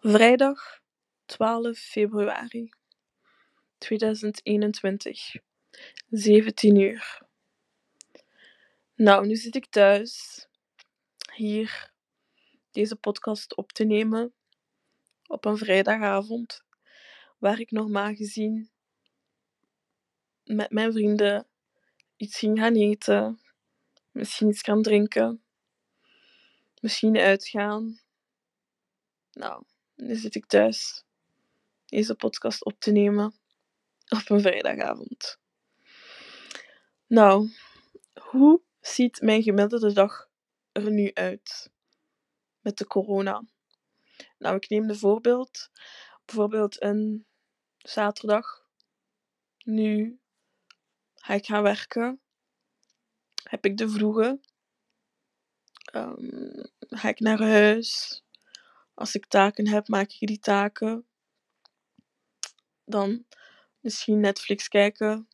Vrijdag 12 februari 2021, 17 uur. Nou, nu zit ik thuis hier deze podcast op te nemen op een vrijdagavond, waar ik normaal gezien met mijn vrienden iets ging gaan eten, misschien iets gaan drinken, misschien uitgaan. Nou, nu zit ik thuis deze podcast op te nemen op een vrijdagavond. Nou, hoe ziet mijn gemiddelde dag er nu uit met de corona? Nou, ik neem de voorbeeld. Bijvoorbeeld een zaterdag. Nu ga ik gaan werken. Heb ik de vroege. Ehm, ga ik naar huis. Als ik taken heb, maak ik die taken. Dan misschien Netflix kijken.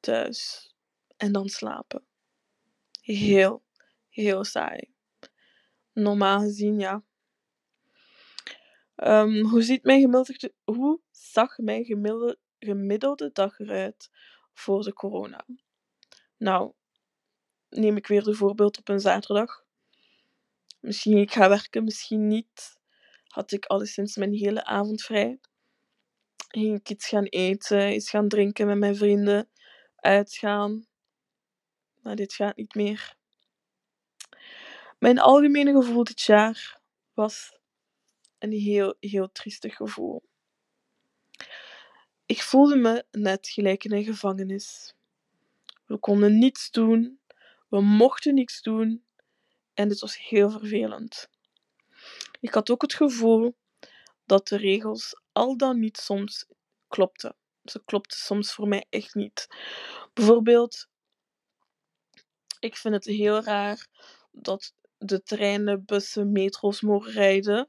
Thuis. En dan slapen. Heel, heel saai. Normaal gezien, ja. Ehm, hoe, ziet mijn gemiddelde, hoe zag mijn gemiddelde, gemiddelde dag eruit voor de corona? Nou, neem ik weer de voorbeeld op een zaterdag. Misschien ik ga werken, misschien niet. Had ik alleszins mijn hele avond vrij. Ging ik iets gaan eten, iets gaan drinken met mijn vrienden, uitgaan. Maar dit gaat niet meer. Mijn algemene gevoel dit jaar was een heel, heel triestig gevoel. Ik voelde me net gelijk in een gevangenis. We konden niets doen, we mochten niets doen en dit was heel vervelend. Ik had ook het gevoel dat de regels al dan niet soms klopten. Ze klopten soms voor mij echt niet. Bijvoorbeeld, ik vind het heel raar dat de treinen, bussen, metro's mogen rijden.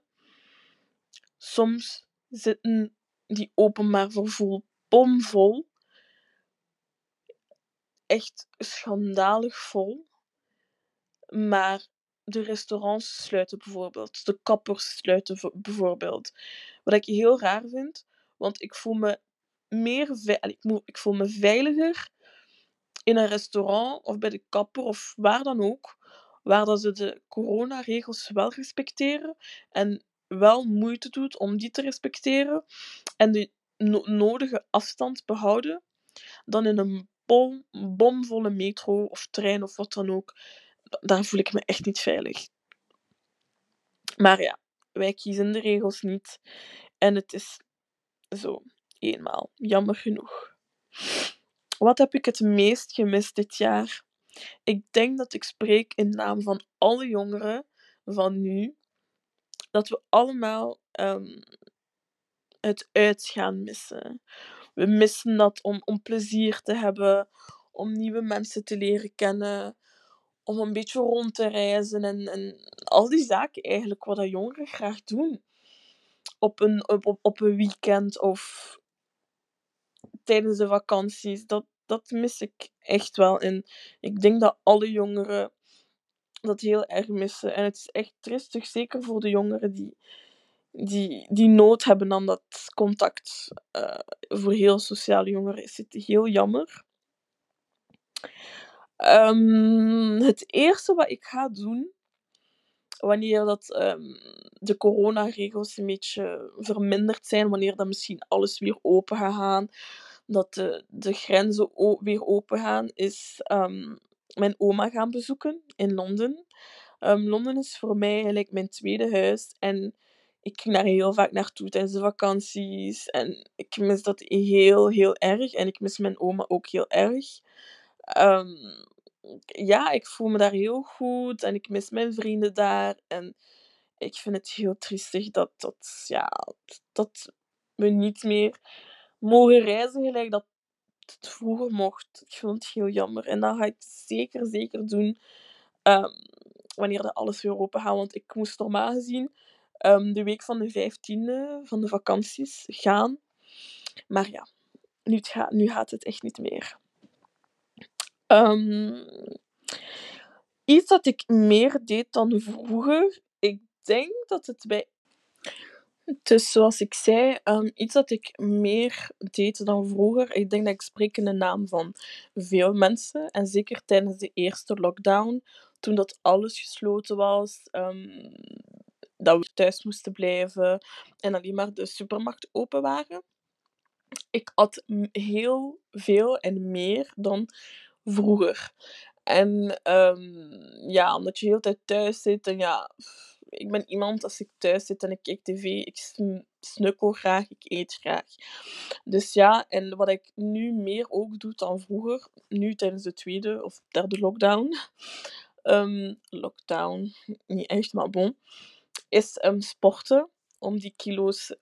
Soms zitten die openbaar vervoer bomvol. Echt schandalig vol. Maar de restaurants sluiten bijvoorbeeld. De kappers sluiten bijvoorbeeld. Wat ik heel raar vind, want ik voel me meer ik, ik voel me veiliger in een restaurant of bij de kapper of waar dan ook, waar dat ze de coronaregels wel respecteren en wel moeite doet om die te respecteren en de no- nodige afstand behouden, dan in een bom, bomvolle metro of trein of wat dan ook. Da- Daar voel ik me echt niet veilig. Maar ja, wij kiezen de regels niet. En het is zo, eenmaal. Jammer genoeg. Wat heb ik het meest gemist dit jaar? Ik denk dat ik spreek in naam van alle jongeren van nu. Dat we allemaal ehm, het uitgaan missen. We missen dat om, om plezier te hebben, om nieuwe mensen te leren kennen, om een beetje rond te reizen en, en al die zaken eigenlijk wat jongeren graag doen. Op een, op, op een weekend of tijdens de vakanties. Dat, dat mis ik echt wel. En ik denk dat alle jongeren dat heel erg missen. En het is echt tristig, zeker voor de jongeren die, die, die nood hebben aan dat contact. Eh, voor heel sociale jongeren is het heel jammer. Ehm, het eerste wat ik ga doen, wanneer dat, ehm, de coronaregels een beetje verminderd zijn, wanneer dat misschien alles weer open gaat gaan, dat de, de grenzen weer open gaan, is ehm, mijn oma gaan bezoeken in Londen. Londen is voor mij eigenlijk mijn tweede huis en ik ging daar heel vaak naartoe tijdens de vakanties en ik mis dat heel, heel erg en ik mis mijn oma ook heel erg. Ja, ik voel me daar heel goed en ik mis mijn vrienden daar. En ik vind het heel triestig dat, dat, ja, dat we niet meer mogen reizen gelijk dat het vroeger mocht. Ik vind het heel jammer. En dat ga ik zeker, zeker doen ehm, wanneer dat alles weer open gaat. Want ik moest normaal gezien ehm, de week van de 15e van de vakanties gaan. Maar ja, nu, nu gaat het echt niet meer. Ehm, iets dat ik meer deed dan vroeger. Ik denk dat het bij. Dus zoals ik zei, ehm, iets dat ik meer deed dan vroeger. Ik denk dat ik spreek in de naam van veel mensen. En zeker tijdens de eerste lockdown, toen dat alles gesloten was, ehm, dat we thuis moesten blijven en alleen maar de supermarkt open waren. Ik at heel veel en meer dan vroeger. En um, ja, omdat je heel tijd thuis zit en ja, ik ben iemand als ik thuis zit en ik kijk tv, ik snukkel graag, ik eet graag. Dus ja, en wat ik nu meer ook doe dan vroeger, nu tijdens de tweede of derde lockdown, um, lockdown, niet echt, maar bon, is um, sporten om die kilo's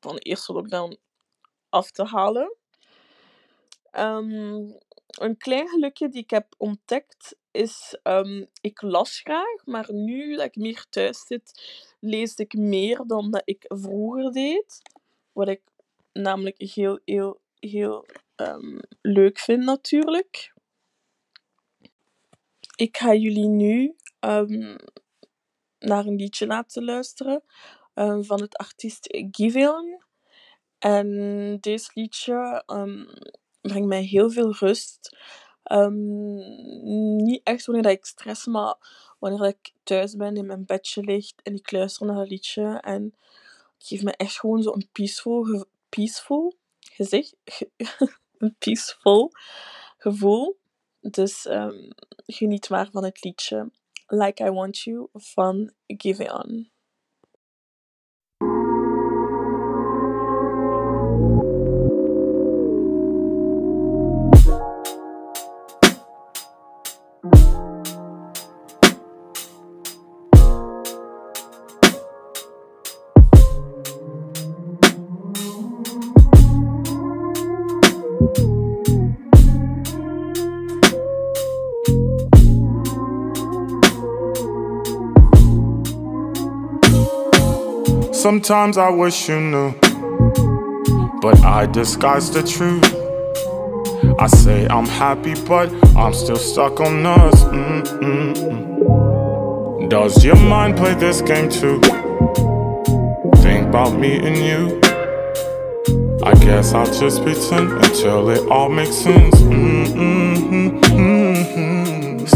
van de eerste lockdown af te halen. Een klein gelukje die ik heb ontdekt is, um, ik las graag, maar nu dat ik meer thuis zit, lees ik meer dan dat ik vroeger deed. Wat ik namelijk heel, heel, heel um, leuk vind natuurlijk. Ik ga jullie nu um, naar een liedje laten luisteren van het artiest Giveon. En deze liedje brengt mij heel veel rust. Um, niet echt wanneer ik stress, maar wanneer ik thuis ben, in mijn bedje lig en ik luister naar een liedje. En het geeft me echt gewoon zo'n peaceful, peaceful gezicht. een peaceful gevoel. Dus um, geniet maar van het liedje Like I Want You van Give On. Sometimes I wish you knew, but I disguise the truth. I say I'm happy, but I'm still stuck on us. Mm-mm-mm. Does your mind play this game too? Think about me and you. I guess I'll just pretend until it all makes sense.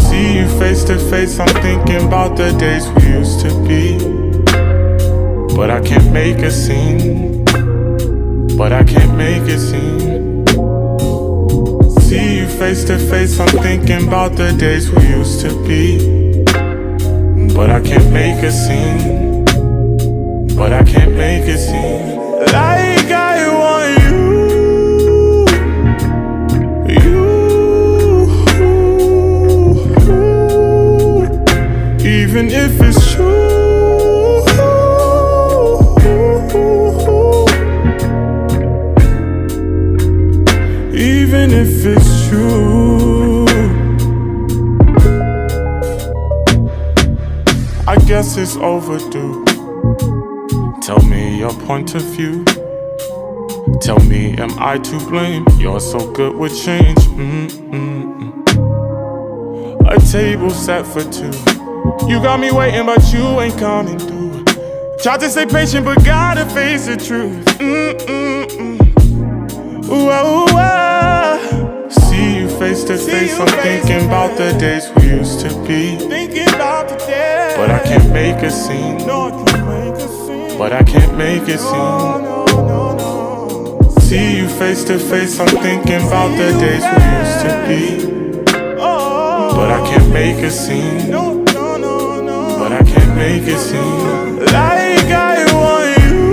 See you face to face, I'm thinking about the days we used to be. But I can't make a scene. But I can't make a scene. See you face to face, I'm thinking about the days we used to be. But I can't make a scene. But I can't make a scene. Like I guess it's overdue. Tell me your point of view. Tell me, am I to blame? You're so good with change. Mm-mm-mm. A table set for two. You got me waiting, but you ain't coming through. Tried to stay patient, but gotta face the truth. Mm-mm-mm. Whoa, oh, ah. whoa. See you face to face, I'm thinking about the days we used to be. Thinking about. But I can't make a scene. But I can't make a scene. See you face to face, I'm thinking about the days we used to be. But I can't make a scene. But I can't make a scene. Like I want you.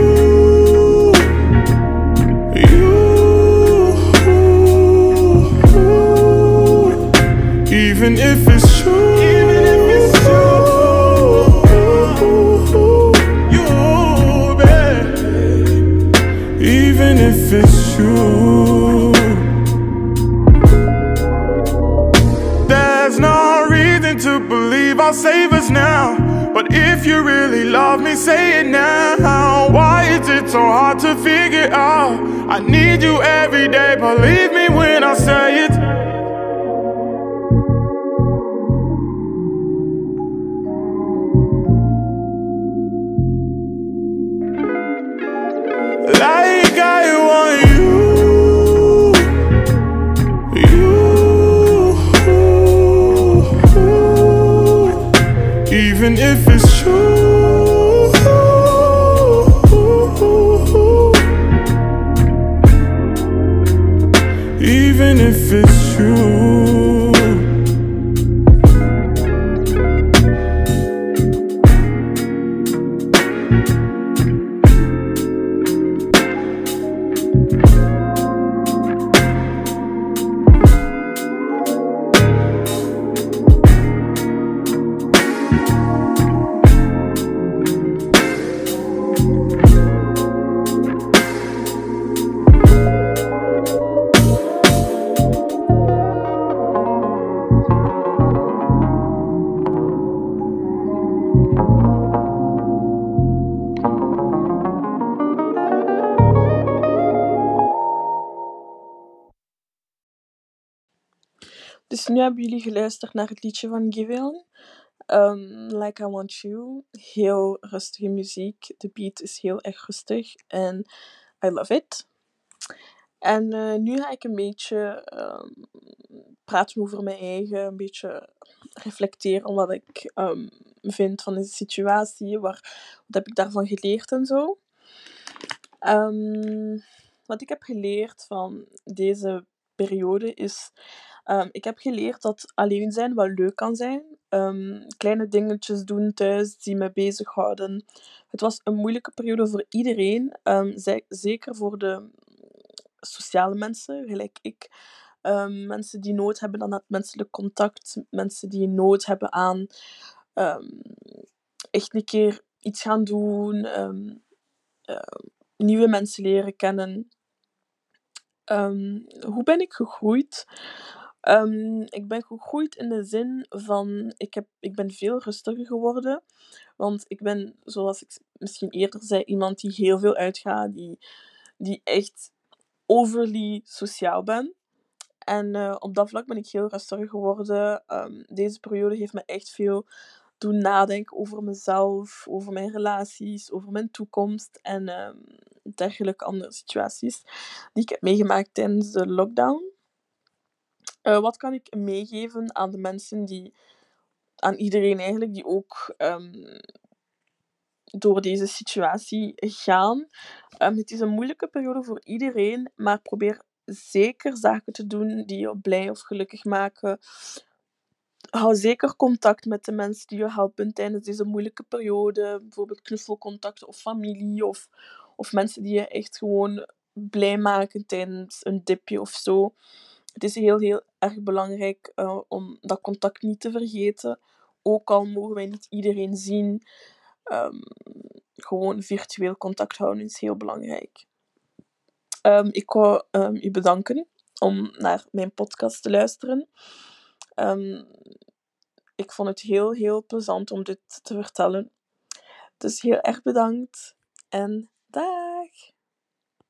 Even if There's no reason to believe I'll save us now. But if you really love me, say it now. Why is it so hard to figure out? I need you every day, believe me when I say it. Even if it's true. Nu hebben jullie geluisterd naar het liedje van Giveon. Um, like I Want You. Heel rustige muziek. De beat is heel erg rustig. En I love it. En eh, nu ga ik een beetje ehm, praten over mijn eigen. Een beetje reflecteren wat ik ehm, vind van deze situatie. Waar, wat heb ik daarvan geleerd en zo. Ehm, wat ik heb geleerd van deze periode is... ehm, ik heb geleerd dat alleen zijn wel leuk kan zijn. Ehm, kleine dingetjes doen thuis die me bezighouden. Het was een moeilijke periode voor iedereen. ehm, zeker voor de sociale mensen, gelijk ik. Mensen die nood hebben aan het menselijk contact. Mensen die nood hebben aan echt een keer iets gaan doen. nieuwe mensen leren kennen. Ehm, hoe ben ik gegroeid? Ehm, ik ben gegroeid in de zin van, ik, heb, ik ben veel rustiger geworden. Want ik ben, zoals ik misschien eerder zei, iemand die heel veel uitgaat, die, die echt overly sociaal ben. En eh, op dat vlak ben ik heel rustiger geworden. Ehm, deze periode heeft me echt veel doen nadenken over mezelf, over mijn relaties, over mijn toekomst en ehm, dergelijke andere situaties die ik heb meegemaakt tijdens de lockdown. Eh, wat kan ik meegeven aan de mensen die, aan iedereen eigenlijk, die ook ehm, door deze situatie gaan? Ehm, het is een moeilijke periode voor iedereen, maar probeer zeker zaken te doen die je blij of gelukkig maken. Hou zeker contact met de mensen die je helpen tijdens deze moeilijke periode. Bijvoorbeeld knuffelcontacten of familie of, of mensen die je echt gewoon blij maken tijdens een dipje of zo. Het is heel, heel erg belangrijk eh, om dat contact niet te vergeten. Ook al mogen wij niet iedereen zien, ehm, gewoon virtueel contact houden is heel belangrijk. Ehm, ik wou ehm, u bedanken om naar mijn podcast te luisteren. Ehm, ik vond het heel, heel plezant om dit te vertellen. Dus heel erg bedankt en dag!